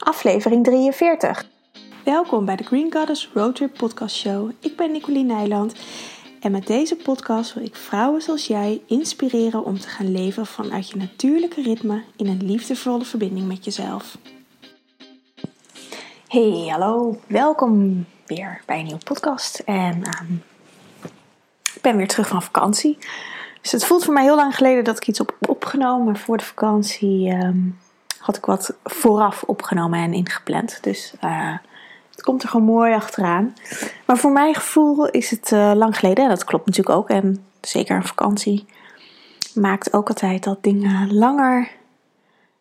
aflevering 43. Welkom bij de Green Goddess Roadtrip Podcast Show. Ik ben Nicoline Nijland en met deze podcast wil ik vrouwen zoals jij inspireren om te gaan leven vanuit je natuurlijke ritme in een liefdevolle verbinding met jezelf. Hey, hallo, welkom weer bij een nieuwe podcast. En ehm, ik ben weer terug van vakantie. Dus het voelt voor mij heel lang geleden dat ik iets op opgenomen. Maar voor de vakantie ehm, had ik wat vooraf opgenomen en ingepland. Dus uh, het komt er gewoon mooi achteraan. Maar voor mijn gevoel is het uh, lang geleden. En dat klopt natuurlijk ook. En zeker een vakantie maakt ook altijd dat dingen langer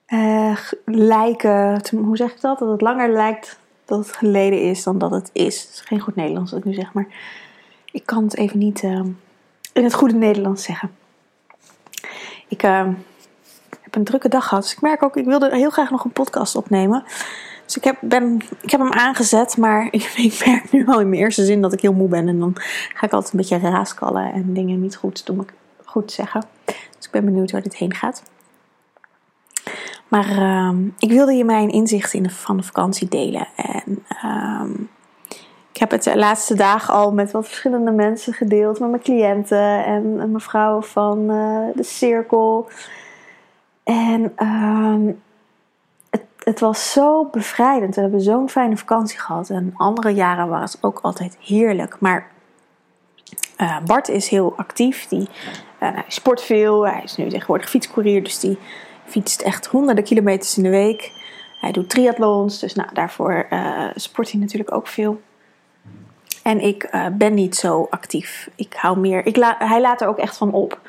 uh, lijken. Hoe zeg ik dat? Dat het langer lijkt dat het geleden is dan dat het is. Het is geen goed Nederlands wat ik nu zeg. Maar ik kan het even niet ehm, in het goede Nederlands zeggen. Ik ehm, heb een drukke dag gehad. Dus ik merk ook, ik wilde heel graag nog een podcast opnemen. Dus ik heb, ben, ik heb hem aangezet, maar ik, ik, merk nu al in mijn eerste zin dat ik heel moe ben. En dan ga ik altijd een beetje raaskallen en dingen niet goed, doen, goed zeggen. Dus ik ben benieuwd waar dit heen gaat. Maar uh, ik wilde je mijn inzicht in de, van de vakantie delen. En uh, ik heb het de laatste dagen al met wat verschillende mensen gedeeld. Met mijn cliënten en mevrouw van uh, de cirkel. En uh, het, het, was zo bevrijdend. We hebben zo'n fijne vakantie gehad. En andere jaren was het ook altijd heerlijk. Maar uh, Bart is heel actief. Die, hij sport veel. Hij is nu tegenwoordig fietscourier. Dus die fietst echt honderden kilometers in de week. Hij doet triathlons, dus nou, daarvoor uh, sport hij natuurlijk ook veel. En ik ben niet zo actief. Ik hou meer. Ik hij laat er ook echt van op.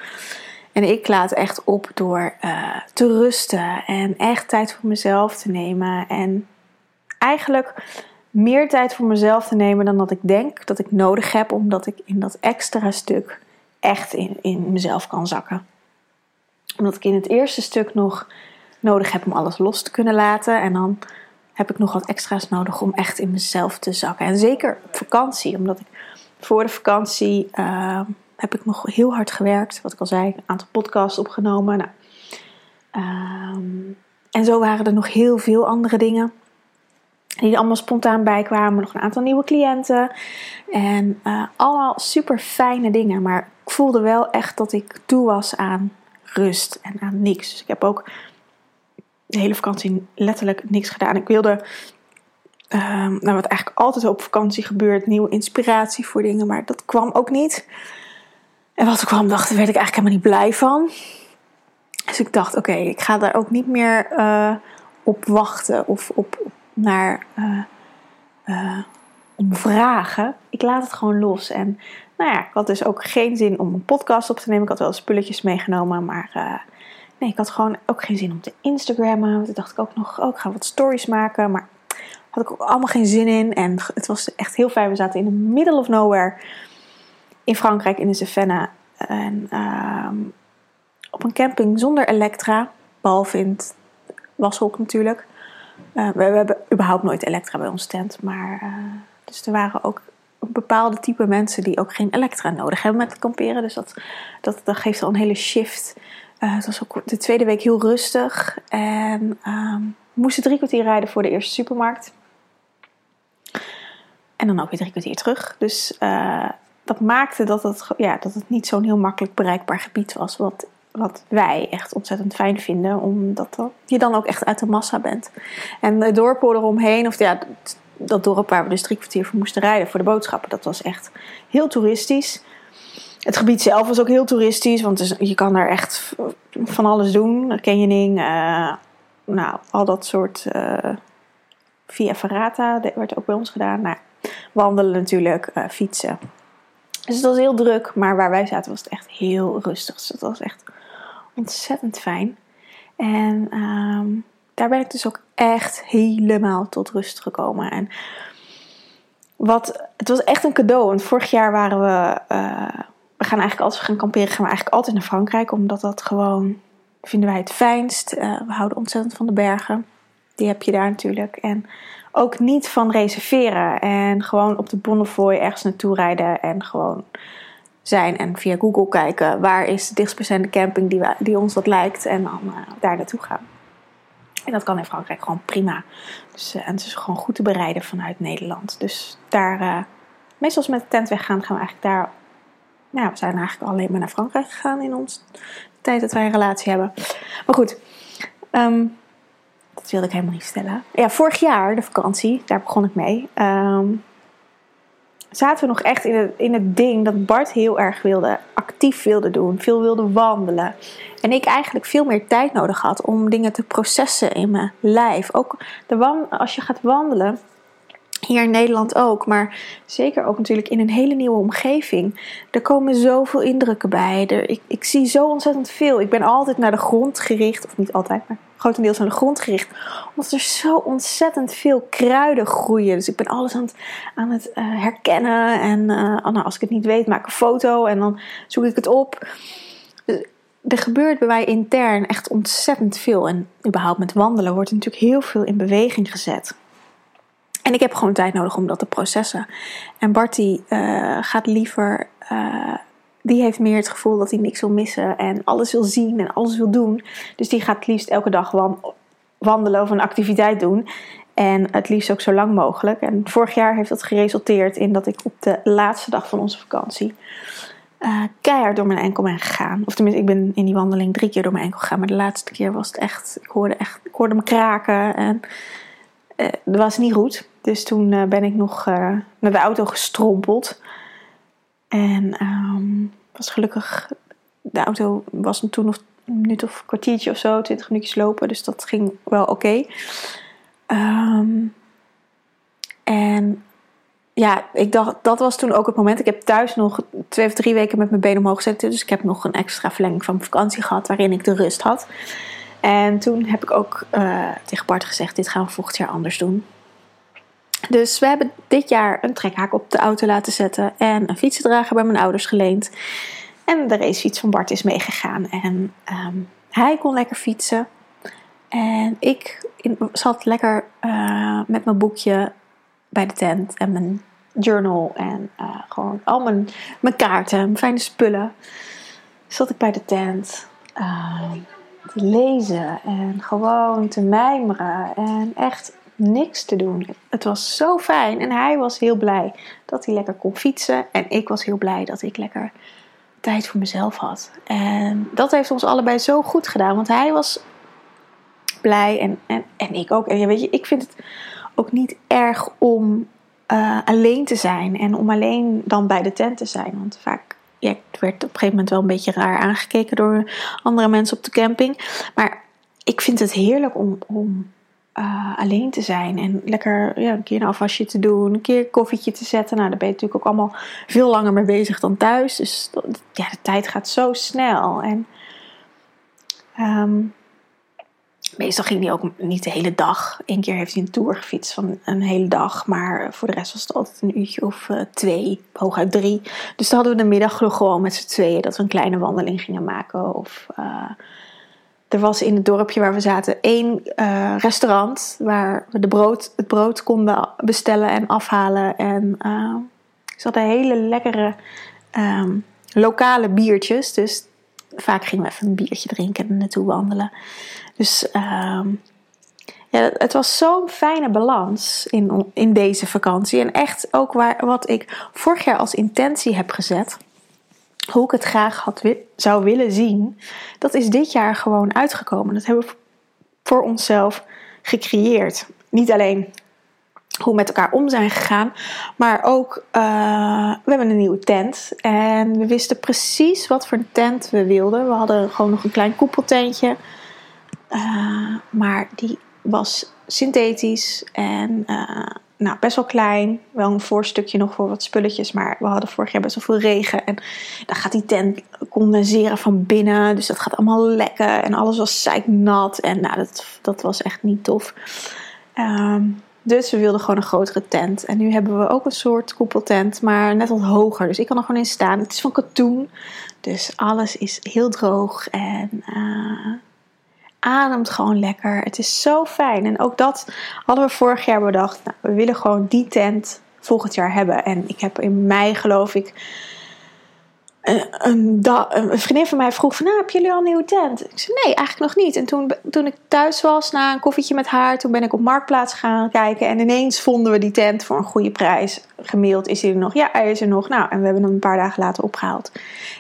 En ik laat echt op door uh, te rusten en echt tijd voor mezelf te nemen. En eigenlijk meer tijd voor mezelf te nemen dan dat ik denk dat ik nodig heb, omdat ik in dat extra stuk echt in, in mezelf kan zakken omdat ik in het eerste stuk nog nodig heb om alles los te kunnen laten. En dan heb ik nog wat extra's nodig om echt in mezelf te zakken. En zeker op vakantie, omdat ik voor de vakantie uh, heb ik nog heel hard gewerkt. Wat ik al zei, een aantal podcasts opgenomen. Nou, um, en zo waren er nog heel veel andere dingen. Die er allemaal spontaan bij kwamen. Nog een aantal nieuwe cliënten. En uh, allemaal super fijne dingen. Maar ik voelde wel echt dat ik toe was aan rust en aan niks. Dus ik heb ook de hele vakantie letterlijk niks gedaan. Ik wilde, uh, nou wat eigenlijk altijd op vakantie gebeurt, nieuwe inspiratie voor dingen, maar dat kwam ook niet. En wat er kwam, dacht, werd ik eigenlijk helemaal niet blij van. Dus ik dacht, oké, ik ga daar ook niet meer uh, op wachten of op, naar uh, om vragen. Ik laat het gewoon los. En nou ja, ik had dus ook geen zin om een podcast op te nemen. Ik had wel spulletjes meegenomen, maar nee, ik had gewoon ook geen zin om te Instagrammen. Toen dacht ik ook nog, oh, ik ga wat stories maken, maar had ik ook allemaal geen zin in. En het was echt heel fijn. We zaten in the middle of nowhere in Frankrijk, in de Cevennes. En uh, op een camping zonder elektra, behalve in het washok natuurlijk. Uh, we, hebben überhaupt nooit elektra bij ons tent, maar... Uh, dus er waren ook bepaalde type mensen die ook geen elektra nodig hebben met het kamperen. Dus dat, dat, geeft al een hele shift. Uh, het was ook de tweede week heel rustig. En um, we moesten drie kwartier rijden voor de eerste supermarkt. En dan ook weer drie kwartier terug. Dus dat maakte dat het, ja, dat het niet zo'n heel makkelijk bereikbaar gebied was. Wat, wat wij echt ontzettend fijn vinden. Omdat je dan ook echt uit de massa bent. En de dorpen eromheen, of ja, dat dorp waar we dus drie kwartier voor moesten rijden voor de boodschappen, dat was echt heel toeristisch. Het gebied zelf was ook heel toeristisch, want dus, je kan daar echt van alles doen. Canyoning, uh, nou, al dat soort. Uh, via Ferrata dat werd ook bij ons gedaan. Nou, wandelen natuurlijk, uh, fietsen. Dus het was heel druk, maar waar wij zaten was het echt heel rustig. Dus het was echt ontzettend fijn. En um, daar ben ik dus ook echt helemaal tot rust gekomen. En wat, het was echt een cadeau. Want vorig jaar waren we. Uh, we gaan eigenlijk als we gaan kamperen, gaan we eigenlijk altijd naar Frankrijk. Omdat dat gewoon. Vinden wij het fijnst. Uh, we houden ontzettend van de bergen. Die heb je daar natuurlijk. En ook niet van reserveren. En gewoon op de Bonnefoy ergens naartoe rijden. En gewoon zijn. En via Google kijken waar is de dichtstbijzijnde camping die, we, die ons wat lijkt. En dan uh, daar naartoe gaan. En dat kan in Frankrijk gewoon prima. Dus, en het is gewoon goed te bereiden vanuit Nederland. Dus daar, meestal als met de tent weggaan, gaan we eigenlijk daar. Nou, we zijn eigenlijk alleen maar naar Frankrijk gegaan in ons tijd dat wij een relatie hebben. Maar goed, ehm, dat wilde ik helemaal niet vertellen. Ja, vorig jaar, de vakantie, daar begon ik mee. Ehm, zaten we nog echt in het, in het ding dat Bart heel erg wilde, actief wilde doen, veel wilde wandelen. En ik eigenlijk veel meer tijd nodig had om dingen te processen in mijn lijf. Ook de als je gaat wandelen, hier in Nederland ook, maar zeker ook natuurlijk in een hele nieuwe omgeving. Er komen zoveel indrukken bij. Er, ik, ik zie zo ontzettend veel. Ik ben altijd naar de grond gericht, of niet altijd, maar grotendeels naar de grond gericht. Omdat er zo ontzettend veel kruiden groeien. Dus ik ben alles aan het, aan het uh, herkennen. En uh, nou, als ik het niet weet, maak ik een foto en dan zoek ik het op. Dus er gebeurt bij mij intern echt ontzettend veel. En überhaupt met wandelen wordt er natuurlijk heel veel in beweging gezet. En ik heb gewoon tijd nodig om dat te processen. En Barty gaat liever. Die heeft meer het gevoel dat hij niks wil missen en alles wil zien en alles wil doen. Dus die gaat het liefst elke dag wandelen of een activiteit doen. En het liefst ook zo lang mogelijk. En vorig jaar heeft dat geresulteerd in dat ik op de laatste dag van onze vakantie uh, keihard door mijn enkel ben gegaan. Of tenminste, ik ben in die wandeling drie keer door mijn enkel gegaan. Maar de laatste keer was het echt. Ik hoorde, echt, ik hoorde hem kraken. En uh, dat was niet goed. Dus toen uh, ben ik nog naar de auto gestrompeld. En um, was gelukkig, de auto was toen nog een minuut of een kwartiertje of zo, twintig minuutjes lopen. Dus dat ging wel oké. Um, en ja, ik dacht, dat was toen ook het moment. Ik heb thuis nog twee of drie weken met mijn benen omhoog gezet. Dus ik heb nog een extra verlenging van vakantie gehad waarin ik de rust had. En toen heb ik ook uh, tegen Bart gezegd: dit gaan we volgend jaar anders doen. Dus we hebben dit jaar een trekhaak op de auto laten zetten en een fietsendrager bij mijn ouders geleend. En de racefiets van Bart is meegegaan. En um, hij kon lekker fietsen. En ik zat lekker uh, met mijn boekje bij de tent en mijn journal en uh, gewoon al mijn, mijn kaarten, mijn fijne spullen. Zat ik bij de tent uh, te lezen en gewoon te mijmeren en echt niks te doen. Het was zo fijn en hij was heel blij dat hij lekker kon fietsen en ik was heel blij dat ik lekker tijd voor mezelf had. En dat heeft ons allebei zo goed gedaan, want hij was blij en, en, en ik ook. En ja, weet je, ik vind het ook niet erg om uh, alleen te zijn en om alleen dan bij de tent te zijn. Want vaak ja, ik werd op een gegeven moment wel een beetje raar aangekeken door andere mensen op de camping. Maar ik vind het heerlijk om, om uh, alleen te zijn en lekker ja, een keer een afwasje te doen, een keer een koffietje te zetten. Nou, daar ben je natuurlijk ook allemaal veel langer mee bezig dan thuis. Dus ja, de tijd gaat zo snel. En um, meestal ging hij ook niet de hele dag. Eén keer heeft hij een tour gefietst van een hele dag. Maar voor de rest was het altijd een uurtje of uh, twee, hooguit drie. Dus dan hadden we de middag gewoon met z'n tweeën dat we een kleine wandeling gingen maken. Of uh, er was in het dorpje waar we zaten één uh, restaurant waar we de brood, het brood konden bestellen en afhalen. En uh, ze hadden hele lekkere um, lokale biertjes. Dus vaak gingen we even een biertje drinken en naartoe wandelen. Dus um, ja, het was zo'n fijne balans in, in deze vakantie. En echt ook waar, wat ik vorig jaar als intentie heb gezet hoe ik het graag had, zou willen zien, dat is dit jaar gewoon uitgekomen. Dat hebben we voor onszelf gecreëerd. Niet alleen hoe we met elkaar om zijn gegaan, maar ook uh, we hebben een nieuwe tent en we wisten precies wat voor tent we wilden. We hadden gewoon nog een klein koepeltentje, uh, maar die was synthetisch en uh, nou, best wel klein. Wel een voorstukje nog voor wat spulletjes. Maar we hadden vorig jaar best wel veel regen. En dan gaat die tent condenseren van binnen. Dus dat gaat allemaal lekken. En alles was zeiknat. En nou, dat, dat was echt niet tof. Um, dus we wilden gewoon een grotere tent. En nu hebben we ook een soort koepeltent. Maar net wat hoger. Dus ik kan er gewoon in staan. Het is van katoen. Dus alles is heel droog. En... Uh, ademt gewoon lekker. Het is zo fijn. En ook dat hadden we vorig jaar bedacht. Nou, we willen gewoon die tent volgend jaar hebben. En ik heb in mei, geloof ik, een, een, vriendin van mij vroeg van, nou, hebben jullie al een nieuwe tent? Ik zei, nee, eigenlijk nog niet. En toen, toen ik thuis was, na een koffietje met haar, toen ben ik op Marktplaats gaan kijken. En ineens vonden we die tent voor een goede prijs. Gemaild, is hij er nog? Ja, hij is er nog. Nou, en we hebben hem een paar dagen later opgehaald.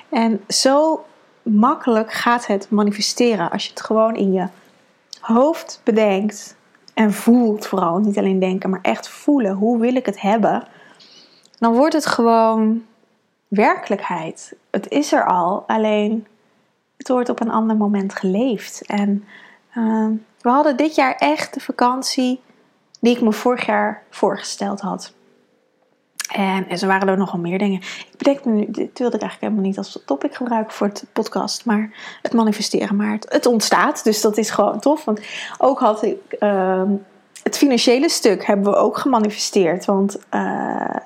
En zo makkelijk gaat het manifesteren als je het gewoon in je hoofd bedenkt en voelt vooral. Niet alleen denken, maar echt voelen. Hoe wil ik het hebben? Dan wordt het gewoon werkelijkheid. Het is er al, alleen het wordt op een ander moment geleefd. En ehm, we hadden dit jaar echt de vakantie die ik me vorig jaar voorgesteld had. En, en zo waren er nogal meer dingen. Ik bedenk nu, dit wilde ik eigenlijk helemaal niet als topic gebruiken voor het podcast, maar het manifesteren. Maar het, ontstaat, dus dat is gewoon tof. Want ook had ik ehm, het financiële stuk hebben we ook gemanifesteerd. Want uh,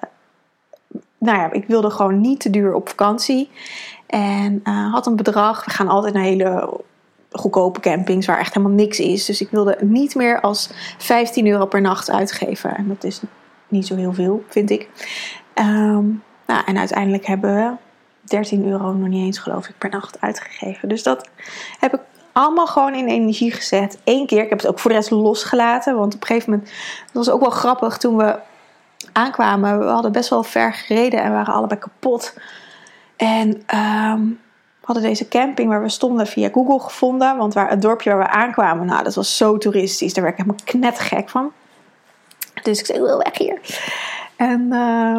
nou ja, ik wilde gewoon niet te duur op vakantie. En uh, had een bedrag. We gaan altijd naar hele goedkope campings waar echt helemaal niks is. Dus ik wilde niet meer als 15 euro per nacht uitgeven. En dat is niet zo heel veel, vind ik. Um, nou, en uiteindelijk hebben we 13 euro nog niet eens, geloof ik, per nacht uitgegeven. Dus dat heb ik allemaal gewoon in energie gezet. Eén keer. Ik heb het ook voor de rest losgelaten. Want op een gegeven moment. Dat was ook wel grappig toen we aankwamen. We hadden best wel ver gereden en waren allebei kapot. En um, we hadden deze camping waar we stonden via Google gevonden. Want waar, het dorpje waar we aankwamen, nou, dat was zo toeristisch. Daar werd ik helemaal knettergek van. Dus ik zei, wil weg hier. En uh,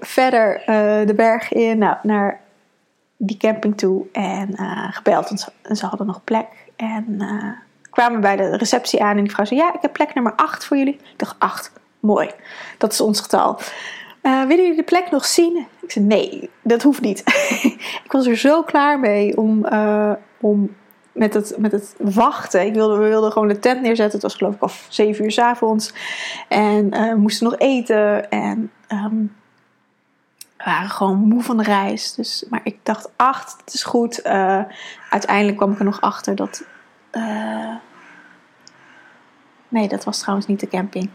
verder uh, de berg in, nou, naar die camping toe. En uh, gebeld, want ze, hadden nog plek. En kwamen bij de receptie aan en die vrouw zei, ja, ik heb plek nummer 8 voor jullie. Ik dacht, 8, mooi. Dat is ons getal. Uh, willen jullie de plek nog zien? Ik zei nee, dat hoeft niet. ik was er zo klaar mee om, om met, het, met het wachten. Ik wilde, we wilden gewoon de tent neerzetten. Het was geloof ik al zeven uur s avonds. En uh, we moesten nog eten. En um, we waren gewoon moe van de reis. Dus, maar ik dacht, acht, het is goed. uiteindelijk kwam ik er nog achter dat... nee, dat was trouwens niet de camping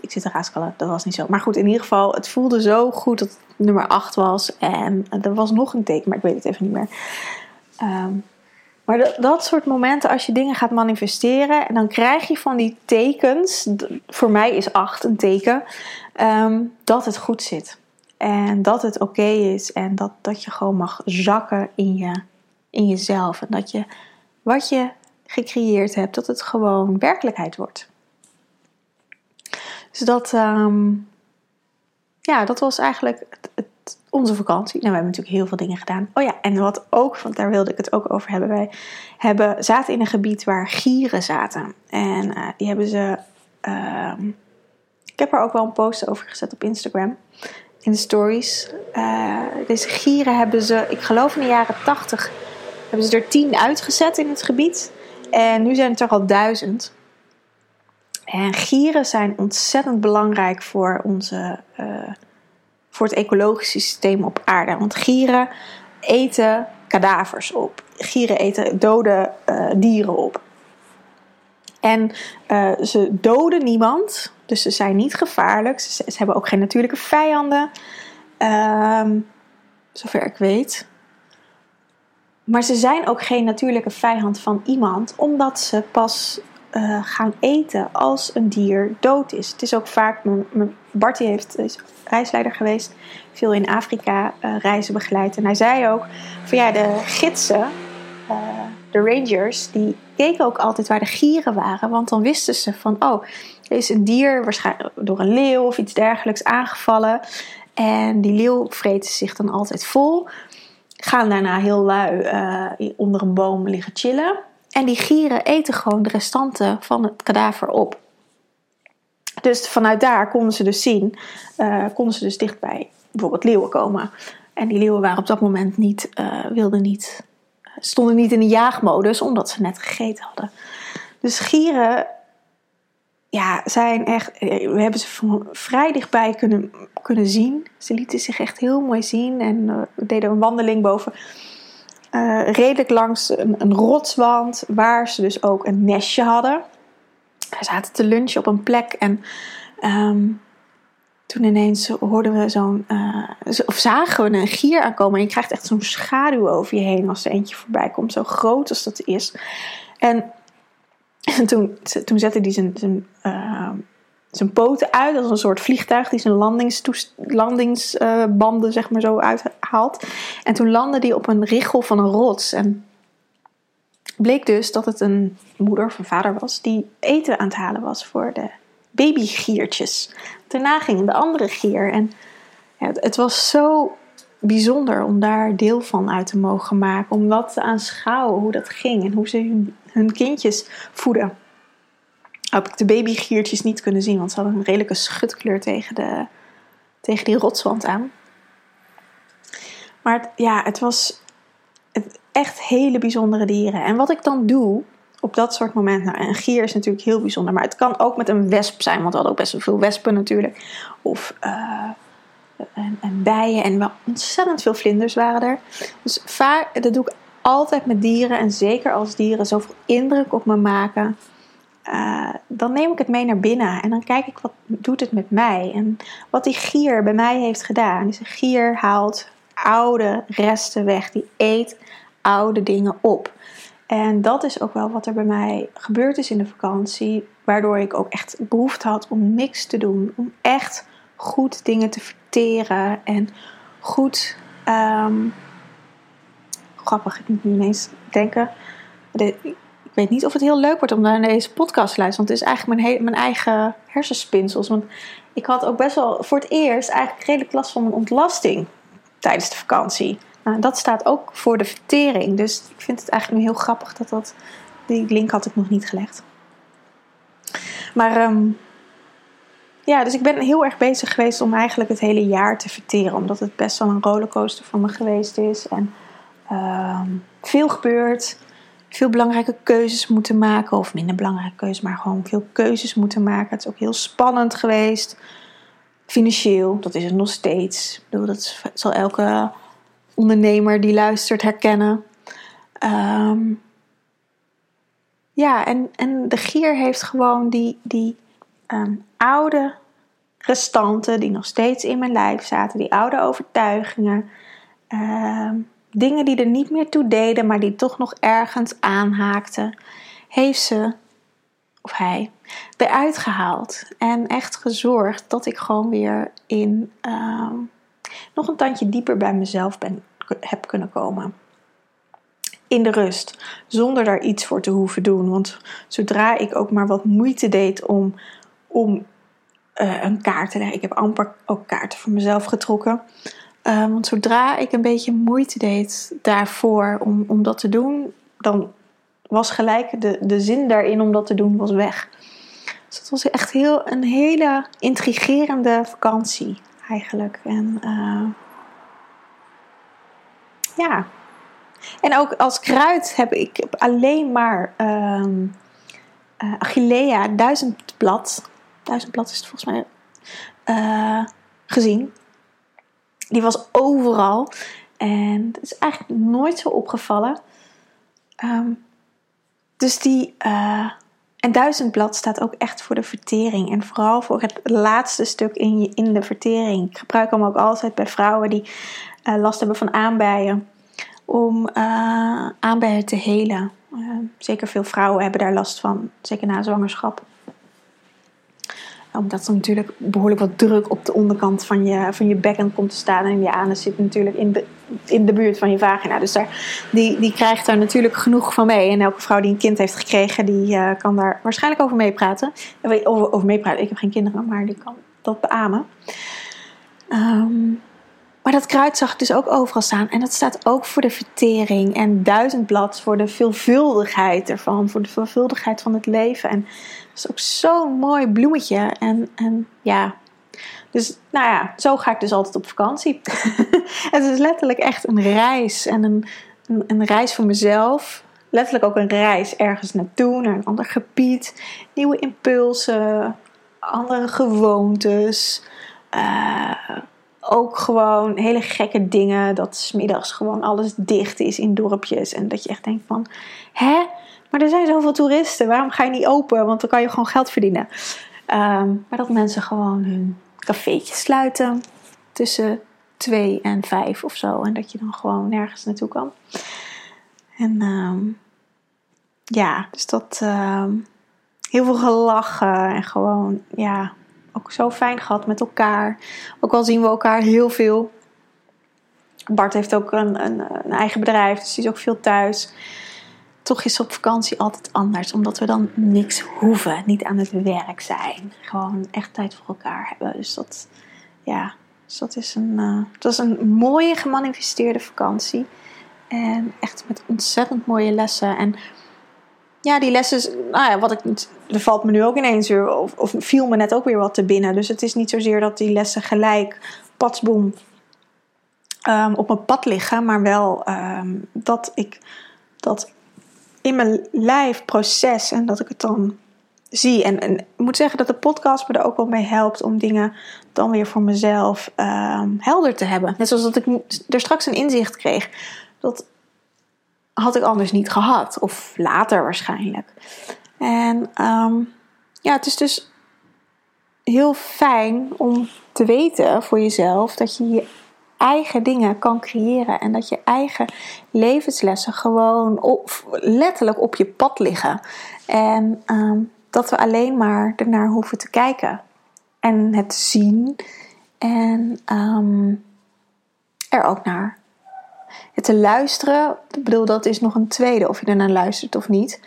ik zit te raaskallen, dat was niet zo. Maar goed, in ieder geval, het voelde zo goed dat het nummer 8 was. En er was nog een teken, maar ik weet het even niet meer. Um, maar dat, soort momenten, als je dingen gaat manifesteren, en dan krijg je van die tekens, voor mij is 8 een teken, um, dat het goed zit. En dat het oké is en dat, dat je gewoon mag zakken in, je, in jezelf. En dat je wat je gecreëerd hebt, dat het gewoon werkelijkheid wordt. Dus dat, ehm, ja, dat was eigenlijk het, onze vakantie. Nou, we hebben natuurlijk heel veel dingen gedaan. Oh ja, en wat ook, want daar wilde ik het ook over hebben. Wij hebben, zaten in een gebied waar gieren zaten. En uh, die hebben ze. Uh, ik heb er ook wel een post over gezet op Instagram. In de stories. Uh, deze gieren hebben ze, ik geloof in de jaren 80, hebben ze er tien uitgezet in het gebied. En nu zijn het er al duizend. En gieren zijn ontzettend belangrijk voor, onze, uh, voor het ecologische systeem op aarde. Want gieren eten kadavers op. Gieren eten dode uh, dieren op. En uh, ze doden niemand, dus ze zijn niet gevaarlijk. Ze, hebben ook geen natuurlijke vijanden, um, zover ik weet. Maar ze zijn ook geen natuurlijke vijand van iemand, omdat ze pas uh, gaan eten als een dier dood is. Het is ook vaak, mijn, Bartie heeft, is reisleider geweest, veel in Afrika uh, reizen begeleid. En hij zei ook van ja, de gidsen, uh, de rangers, die keken ook altijd waar de gieren waren. Want dan wisten ze van, oh, er is een dier, waarschijnlijk door een leeuw of iets dergelijks aangevallen. En die leeuw vreet zich dan altijd vol. Gaan daarna heel lui onder een boom liggen chillen. En die gieren eten gewoon de restanten van het kadaver op. Dus vanuit daar konden ze dus zien, uh, konden ze dus dichtbij bijvoorbeeld leeuwen komen. En die leeuwen waren op dat moment niet, uh, wilden niet, stonden niet in de jaagmodus, omdat ze net gegeten hadden. Dus gieren, ja, zijn echt, eh, we hebben ze vrij dichtbij kunnen, kunnen zien. Ze lieten zich echt heel mooi zien en deden een wandeling boven redelijk langs een, rotswand, waar ze dus ook een nestje hadden. We zaten te lunchen op een plek en um, toen ineens hoorden we zo'n, uh, of zagen we een gier aankomen. En je krijgt echt zo'n schaduw over je heen als er eentje voorbij komt. Zo groot als dat is. En, en toen, toen zette hij zijn, zijn, uh, zijn poten uit als een soort vliegtuig die zijn landingsbanden zeg maar zo uithaalt. En toen landde hij op een richel van een rots. En bleek dus dat het een moeder of een vader was die eten aan het halen was voor de babygiertjes. Daarna ging de andere gier. En ja, het was zo bijzonder om daar deel van uit te mogen maken. Om dat te aanschouwen, hoe dat ging en hoe ze hun, hun kindjes voeden. Heb ik de babygiertjes niet kunnen zien, want ze hadden een redelijke schutkleur tegen, de, tegen die rotswand aan. Maar ja, het was echt hele bijzondere dieren. En wat ik dan doe, op dat soort momenten. Nou, een gier is natuurlijk heel bijzonder, maar het kan ook met een wesp zijn, want we hadden ook best wel veel wespen natuurlijk. Of uh, en, en, bijen en wel ontzettend veel vlinders waren er. Dus vaak, dat doe ik altijd met dieren en zeker als dieren zoveel indruk op me maken. Uh, dan neem ik het mee naar binnen en dan kijk ik wat doet het met mij. En wat die gier bij mij heeft gedaan. Dus een gier haalt oude resten weg. Die eet oude dingen op. En dat is ook wel wat er bij mij gebeurd is in de vakantie. Waardoor ik ook echt behoefte had om niks te doen. Om echt goed dingen te verteren. En goed. Um, grappig, ik moet nu ineens denken. ik weet niet of het heel leuk wordt om naar deze podcast te luisteren. Want het is eigenlijk mijn, mijn eigen hersenspinsels. Want ik had ook best wel voor het eerst eigenlijk redelijk last van mijn ontlasting tijdens de vakantie. Nou, dat staat ook voor de vertering. Dus ik vind het eigenlijk nu heel grappig dat dat. Die link had ik nog niet gelegd. Maar um, ja, dus ik ben heel erg bezig geweest om eigenlijk het hele jaar te verteren. Omdat het best wel een rollercoaster voor me geweest is. En um, veel gebeurt. Veel belangrijke keuzes moeten maken. Of minder belangrijke keuzes, maar gewoon veel keuzes moeten maken. Het is ook heel spannend geweest. Financieel, dat is het nog steeds. Ik bedoel, dat zal elke ondernemer die luistert herkennen. Ehm, ja, en, en de gier heeft gewoon die, die ehm, oude restanten die nog steeds in mijn lijf zaten, die oude overtuigingen, ehm, dingen die er niet meer toe deden, maar die toch nog ergens aanhaakten, heeft ze, of hij, eruit gehaald en echt gezorgd dat ik gewoon weer in nog een tandje dieper bij mezelf ben heb kunnen komen. In de rust, zonder daar iets voor te hoeven doen. Want zodra ik ook maar wat moeite deed om, om uh, een kaart te leggen, ik heb amper ook kaarten voor mezelf getrokken. Uh, want zodra ik een beetje moeite deed daarvoor om, om dat te doen, dan was gelijk de, de zin daarin om dat te doen was weg. Dus het was echt heel, een hele intrigerende vakantie eigenlijk. En uh, ja. En ook als kruid heb ik alleen maar um, uh, Achillea duizendblad. Duizendblad is het volgens mij. Uh, gezien. Die was overal. En het is eigenlijk nooit zo opgevallen. Um, dus die. Uh, en duizendblad staat ook echt voor de vertering. En vooral voor het laatste stuk in, je, in de vertering. Ik gebruik hem ook altijd bij vrouwen die last hebben van aanbijen. Om uh, aanbijen te helen. Uh, zeker veel vrouwen hebben daar last van. Zeker na zwangerschap. Omdat er natuurlijk behoorlijk wat druk op de onderkant van je, van je bekken komt te staan. En je anus zit natuurlijk in de, in de buurt van je vagina. Dus daar, die, die krijgt daar natuurlijk genoeg van mee. En elke vrouw die een kind heeft gekregen, die kan daar waarschijnlijk over meepraten. Over, over meepraten. Ik heb geen kinderen, maar die kan dat beamen. Um, maar dat kruid zag ik dus ook overal staan. En dat staat ook voor de vertering. En duizendblad voor de veelvuldigheid ervan. Voor de veelvuldigheid van het leven. En dat is ook zo'n mooi bloemetje. En, en ja, dus nou ja, zo ga ik dus altijd op vakantie. het is letterlijk echt een reis. En een, een, reis voor mezelf. Letterlijk ook een reis ergens naartoe, naar een ander gebied. Nieuwe impulsen, andere gewoontes. Uh, ook gewoon hele gekke dingen. Dat smiddags gewoon alles dicht is in dorpjes. En dat je echt denkt van, hè? Maar er zijn zoveel toeristen. Waarom ga je niet open? Want dan kan je gewoon geld verdienen. Um, maar dat mensen gewoon hun cafeetjes sluiten tussen twee en vijf of zo. En dat je dan gewoon nergens naartoe kan. En ehm, ja, dus dat ehm, heel veel gelachen en gewoon ja, ook zo fijn gehad met elkaar. Ook al zien we elkaar heel veel. Bart heeft ook een, een, een eigen bedrijf, dus die is ook veel thuis. Toch is op vakantie altijd anders, omdat we dan niks hoeven, niet aan het werk zijn. Gewoon echt tijd voor elkaar hebben. Dus dat, ja, dus dat is een, uh, dat is een mooie gemanifesteerde vakantie. En echt met ontzettend mooie lessen. En ja, die lessen, nou ja, wat ik, er valt me nu ook ineens weer, of, of viel me net ook weer wat te binnen. Dus het is niet zozeer dat die lessen gelijk, patsboom, um, op mijn pad liggen, maar wel um, dat ik dat in mijn lijf proces en dat ik het dan zie. En, en, ik moet zeggen dat de podcast me er ook wel mee helpt om dingen dan weer voor mezelf um, helder te hebben. Net zoals dat ik er straks een inzicht kreeg. Dat had ik anders niet gehad. Of later waarschijnlijk. En um, ja, het is dus heel fijn om te weten voor jezelf dat je je eigen dingen kan creëren en dat je eigen levenslessen gewoon letterlijk op je pad liggen. En um, dat we alleen maar ernaar hoeven te kijken en het zien en um, er ook naar te luisteren, ik bedoel, dat is nog een tweede of je ernaar luistert of niet.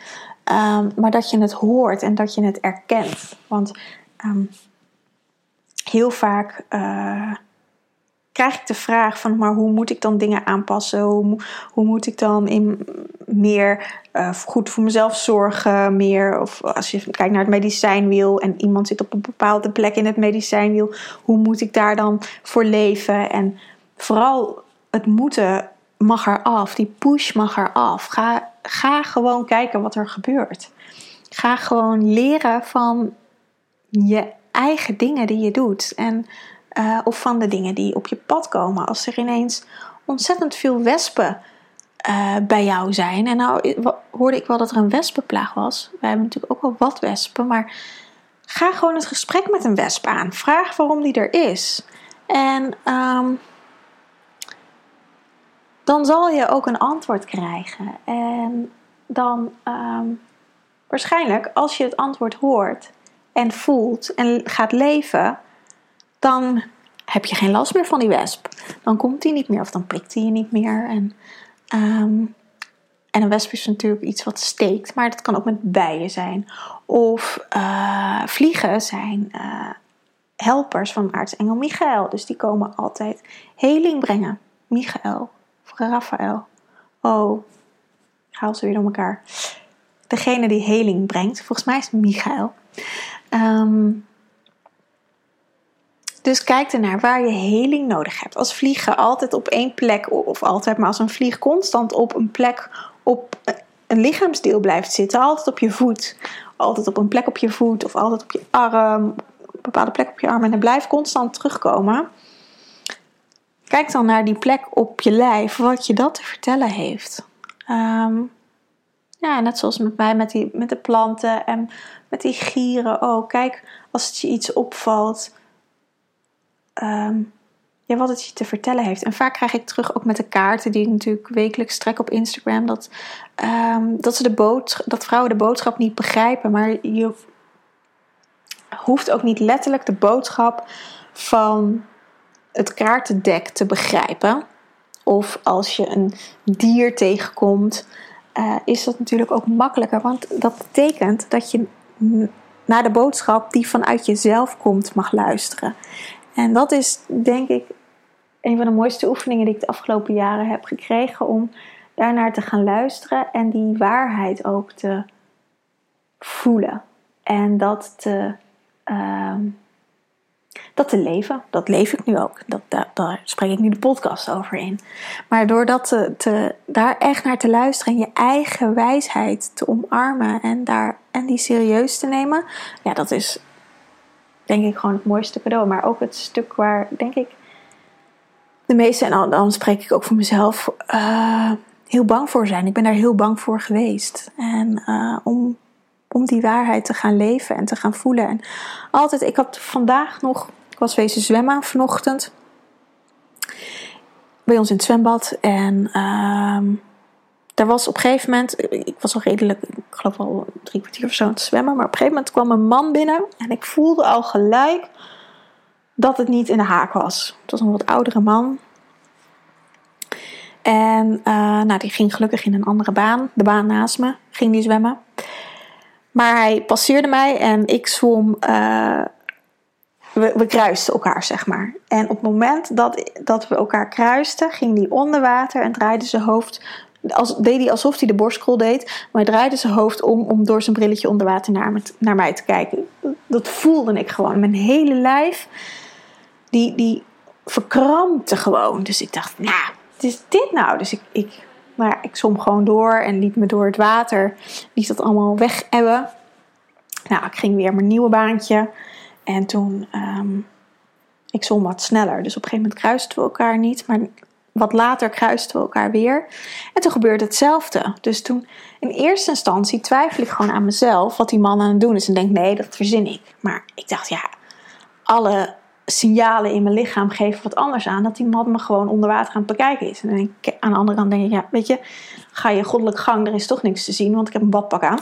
Um, maar dat je het hoort en dat je het erkent. Want um, heel vaak uh, krijg ik de vraag van, maar hoe moet ik dan dingen aanpassen? Hoe, moet ik dan in meer uh, goed voor mezelf zorgen? Meer, of als je kijkt naar het medicijnwiel en iemand zit op een bepaalde plek in het medicijnwiel, hoe moet ik daar dan voor leven? En vooral het moeten mag er af. Die push mag er af. Ga, ga gewoon kijken wat er gebeurt. Ga gewoon leren van je eigen dingen die je doet. En, uh, of van de dingen die op je pad komen. Als er ineens ontzettend veel wespen uh, bij jou zijn. En nou hoorde ik wel dat er een wespenplaag was. Wij hebben natuurlijk ook wel wat wespen. Maar ga gewoon het gesprek met een wesp aan. Vraag waarom die er is. En um, dan zal je ook een antwoord krijgen. En dan um, waarschijnlijk, als je het antwoord hoort en voelt en gaat leven, dan heb je geen last meer van die wesp. Dan komt die niet meer of dan prikt die je niet meer. En, um, en een wesp is natuurlijk iets wat steekt, maar dat kan ook met bijen zijn. Of uh, vliegen zijn uh, helpers van aartsengel Michael. Dus die komen altijd heling brengen. Michael. Raphaël. Oh, ik haal ze weer door elkaar. Degene die heling brengt, volgens mij is Michael. Um, dus kijk ernaar waar je heling nodig hebt. Als vliegen altijd op één plek, of altijd, maar als een vlieg constant op een plek op een lichaamsdeel blijft zitten, altijd op je voet, altijd op een plek op je voet of altijd op je arm, op een bepaalde plek op je arm en hij blijft constant terugkomen, Kijk dan naar die plek op je lijf, wat je dat te vertellen heeft. Um, ja, net zoals met mij met, die, met de planten en met die gieren ook. Kijk, als het je iets opvalt, um, ja, wat het je te vertellen heeft. En vaak krijg ik terug ook met de kaarten die ik natuurlijk wekelijks trek op Instagram. Dat, um, dat, ze de boodschap, dat vrouwen de boodschap niet begrijpen. Maar je hoeft ook niet letterlijk de boodschap van het kaartendek te begrijpen. Of als je een dier tegenkomt, uh, is dat natuurlijk ook makkelijker. Want dat betekent dat je naar de boodschap die vanuit jezelf komt mag luisteren. En dat is denk ik een van de mooiste oefeningen die ik de afgelopen jaren heb gekregen. Om daarnaar te gaan luisteren en die waarheid ook te voelen. En dat te. Uh, dat te leven. Dat leef ik nu ook. Dat, daar, spreek ik nu de podcast over in. Maar door te, daar echt naar te luisteren en je eigen wijsheid te omarmen en, daar, en die serieus te nemen, ja, dat is denk ik gewoon het mooiste cadeau. Maar ook het stuk waar, denk ik, de meeste, en dan spreek ik ook voor mezelf, uh, heel bang voor zijn. Ik ben daar heel bang voor geweest. En uh, om om die waarheid te gaan leven en te gaan voelen. En altijd, ik had vandaag nog, was wezen zwemmen vanochtend. Bij ons in het zwembad. En uh, er was op een gegeven moment, ik was al redelijk, ik geloof al drie kwartier of zo aan het zwemmen. Maar op een gegeven moment kwam een man binnen. En ik voelde al gelijk dat het niet in de haak was. Het was een wat oudere man. En uh, nou, die ging gelukkig in een andere baan. De baan naast me ging die zwemmen. Maar hij passeerde mij en ik zwom. Uh, we, we, kruisten elkaar, zeg maar. En op het moment dat, dat we elkaar kruisten, ging hij onder water en draaide zijn hoofd. Als, deed hij alsof hij de borstkrol deed, maar hij draaide zijn hoofd om om door zijn brilletje onder water naar, naar mij te kijken. Dat voelde ik gewoon. Mijn hele lijf, die, die verkrampte gewoon. Dus ik dacht, nou, wat is dit nou? Dus ik, ik maar ik zwom gewoon door en liet me door het water. Liet dat allemaal weg ebben. Nou, ik ging weer mijn nieuwe baantje. En toen, um, ik zwom wat sneller. Dus op een gegeven moment kruisten we elkaar niet. Maar wat later kruisten we elkaar weer. En toen gebeurde hetzelfde. Dus toen, in eerste instantie twijfel ik gewoon aan mezelf wat die man aan het doen is. En denk, nee, dat verzin ik. Maar ik dacht, ja, alle signalen in mijn lichaam geven wat anders aan. Dat die man me gewoon onder water aan het bekijken is. En aan de andere kant denk ik, ja, weet je, ga je goddelijk gang, er is toch niks te zien, want ik heb een badpak aan.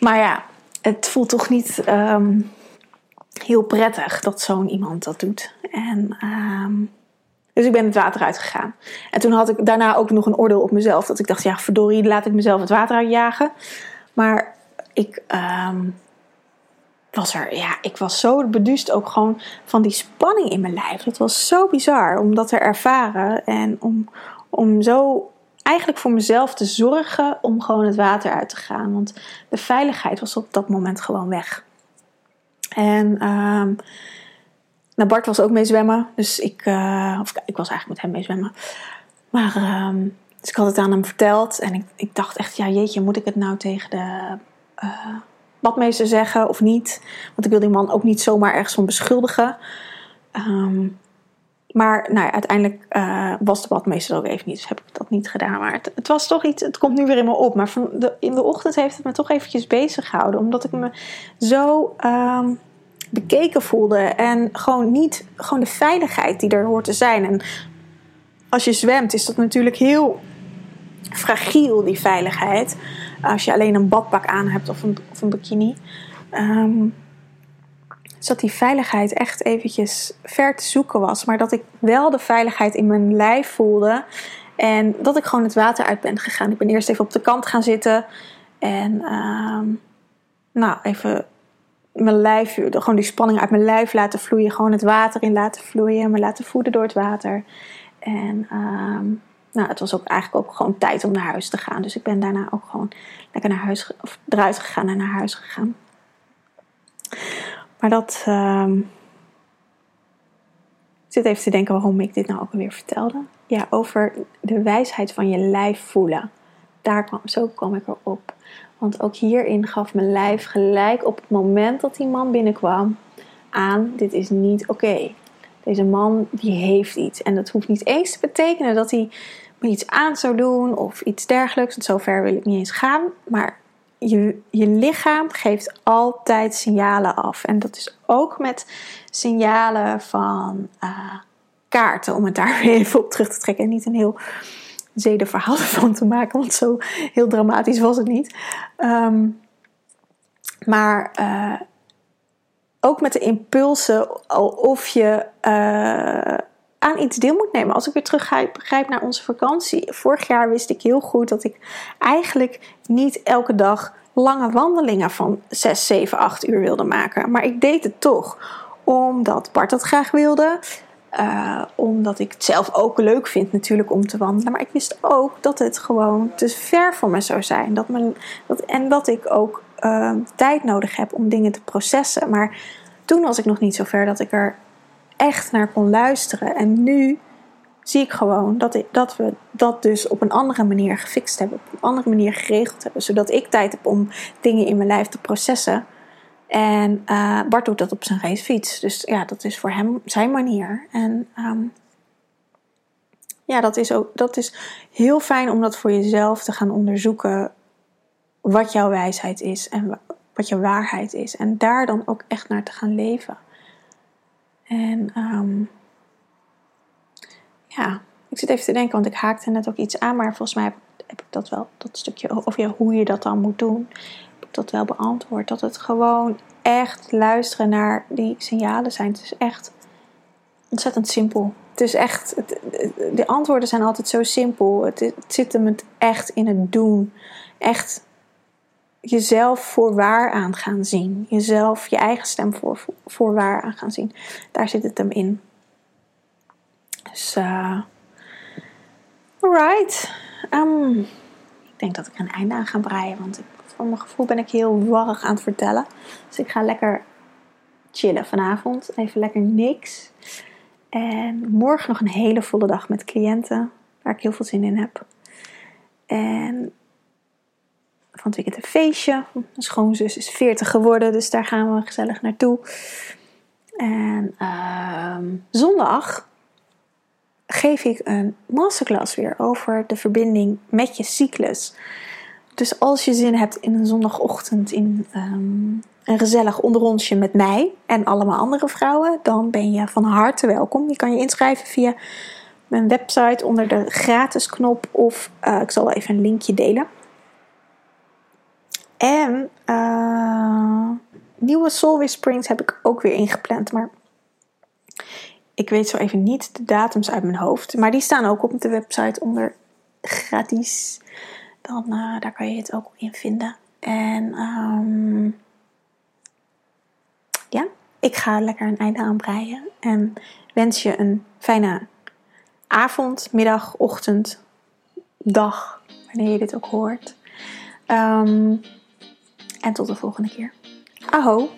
Maar ja, het voelt toch niet ehm, heel prettig dat zo'n iemand dat doet. En, ehm, dus ik ben het water uitgegaan. En toen had ik daarna ook nog een oordeel op mezelf. Dat ik dacht, ja, verdorie, laat ik mezelf het water uitjagen. Maar ik... Ehm, was er, ja, ik was zo beduust ook gewoon van die spanning in mijn lijf. Het was zo bizar om dat te ervaren en om, om zo eigenlijk voor mezelf te zorgen om gewoon het water uit te gaan. Want de veiligheid was op dat moment gewoon weg. En um, nou Bart was ook mee zwemmen, dus ik, uh, of ik was eigenlijk met hem mee zwemmen. Maar um, dus ik had het aan hem verteld en ik, ik dacht echt, ja jeetje, moet ik het nou tegen de... Uh, badmeester zeggen of niet. Want ik wil die man ook niet zomaar ergens van beschuldigen. Um, maar nou ja, uiteindelijk uh, was de badmeester ook even niet. Dus heb ik dat niet gedaan. Maar het, het, was toch iets. Het komt nu weer in me op. Maar van in de ochtend heeft het me toch eventjes bezig gehouden. Omdat ik me zo bekeken voelde. En gewoon niet. Gewoon de veiligheid die er hoort te zijn. En als je zwemt, is dat natuurlijk heel fragiel, die veiligheid als je alleen een badpak aan hebt of een, of een bikini. Um, dus dat die veiligheid echt eventjes ver te zoeken was. Maar dat ik wel de veiligheid in mijn lijf voelde. En dat ik gewoon het water uit ben gegaan. Ik ben eerst even op de kant gaan zitten. En um, nou, even mijn lijf, gewoon die spanning uit mijn lijf laten vloeien. Gewoon het water in laten vloeien. Me laten voeden door het water. En um, nou, het was ook eigenlijk ook gewoon tijd om naar huis te gaan. Dus ik ben daarna ook gewoon lekker naar huis, of eruit gegaan en naar huis gegaan. Maar dat. Ik zit even te denken waarom ik dit nou ook alweer vertelde. Ja, over de wijsheid van je lijf voelen. Daar kwam, zo kwam ik erop. Want ook hierin gaf mijn lijf gelijk op het moment dat die man binnenkwam aan: dit is niet oké. Deze man die heeft iets. En dat hoeft niet eens te betekenen dat hij me iets aan zou doen of iets dergelijks. Want zover wil ik niet eens gaan. Maar je, je lichaam geeft altijd signalen af. En dat is ook met signalen van uh, kaarten, om het daar weer even op terug te trekken. En niet een heel zedenverhaal van te maken, want zo heel dramatisch was het niet. Um, maar uh, ook met de impulsen, of je uh, aan iets deel moet nemen. Als ik weer teruggrijp naar onze vakantie. Vorig jaar wist ik heel goed dat ik eigenlijk niet elke dag lange wandelingen van 6, 7, 8 uur wilde maken. Maar ik deed het toch. Omdat Bart dat graag wilde. Uh, omdat ik het zelf ook leuk vind natuurlijk om te wandelen. Maar ik wist ook dat het gewoon te ver voor me zou zijn. Dat mijn, dat, en dat ik ook uh, tijd nodig heb om dingen te processen. Maar toen was ik nog niet zo ver dat ik er echt naar kon luisteren. En nu zie ik gewoon dat, dat we dat dus op een andere manier gefixt hebben, op een andere manier geregeld hebben, zodat ik tijd heb om dingen in mijn lijf te processen. En uh, Bart doet dat op zijn racefiets. Dus ja, dat is voor hem zijn manier. En um, ja, dat is, ook, dat is heel fijn om dat voor jezelf te gaan onderzoeken. Wat jouw wijsheid is en wat jouw waarheid is. En daar dan ook echt naar te gaan leven. En ehm, ja, ik zit even te denken, want ik haakte net ook iets aan, maar volgens mij heb, ik dat wel, dat stukje, of ja, hoe je dat dan moet doen, dat wel beantwoord. Dat het gewoon echt luisteren naar die signalen zijn. Het is echt ontzettend simpel. Het is echt, de antwoorden zijn altijd zo simpel. Het, zit hem echt in het doen. Echt jezelf voor waar aan gaan zien. Jezelf, je eigen stem voor, voor waar aan gaan zien. Daar zit het hem in. Dus, uh, alright. Um, ik denk dat ik een einde aan ga breien, want ik, van mijn gevoel ben ik heel warrig aan het vertellen. Dus ik ga lekker chillen vanavond. Even lekker niks. En morgen nog een hele volle dag met cliënten, waar ik heel veel zin in heb. En van het weekend een feestje. Mijn schoonzus is 40 geworden, dus daar gaan we gezellig naartoe. En uh, zondag geef ik een masterclass weer over de verbinding met je cyclus. Dus als je zin hebt in een zondagochtend in um, een gezellig onderrondje met mij en allemaal andere vrouwen, dan ben je van harte welkom. Je kan je inschrijven via mijn website onder de gratis knop of uh, ik zal even een linkje delen. En uh, nieuwe Soul Whisperings heb ik ook weer ingepland, maar ik weet zo even niet de datums uit mijn hoofd. Maar die staan ook op de website onder gratis. Dan, uh, daar kan je het ook in vinden. En um, ja, ik ga lekker een einde aanbreien. En wens je een fijne avond, middag, ochtend, dag. Wanneer je dit ook hoort. Um, en tot de volgende keer. Aho!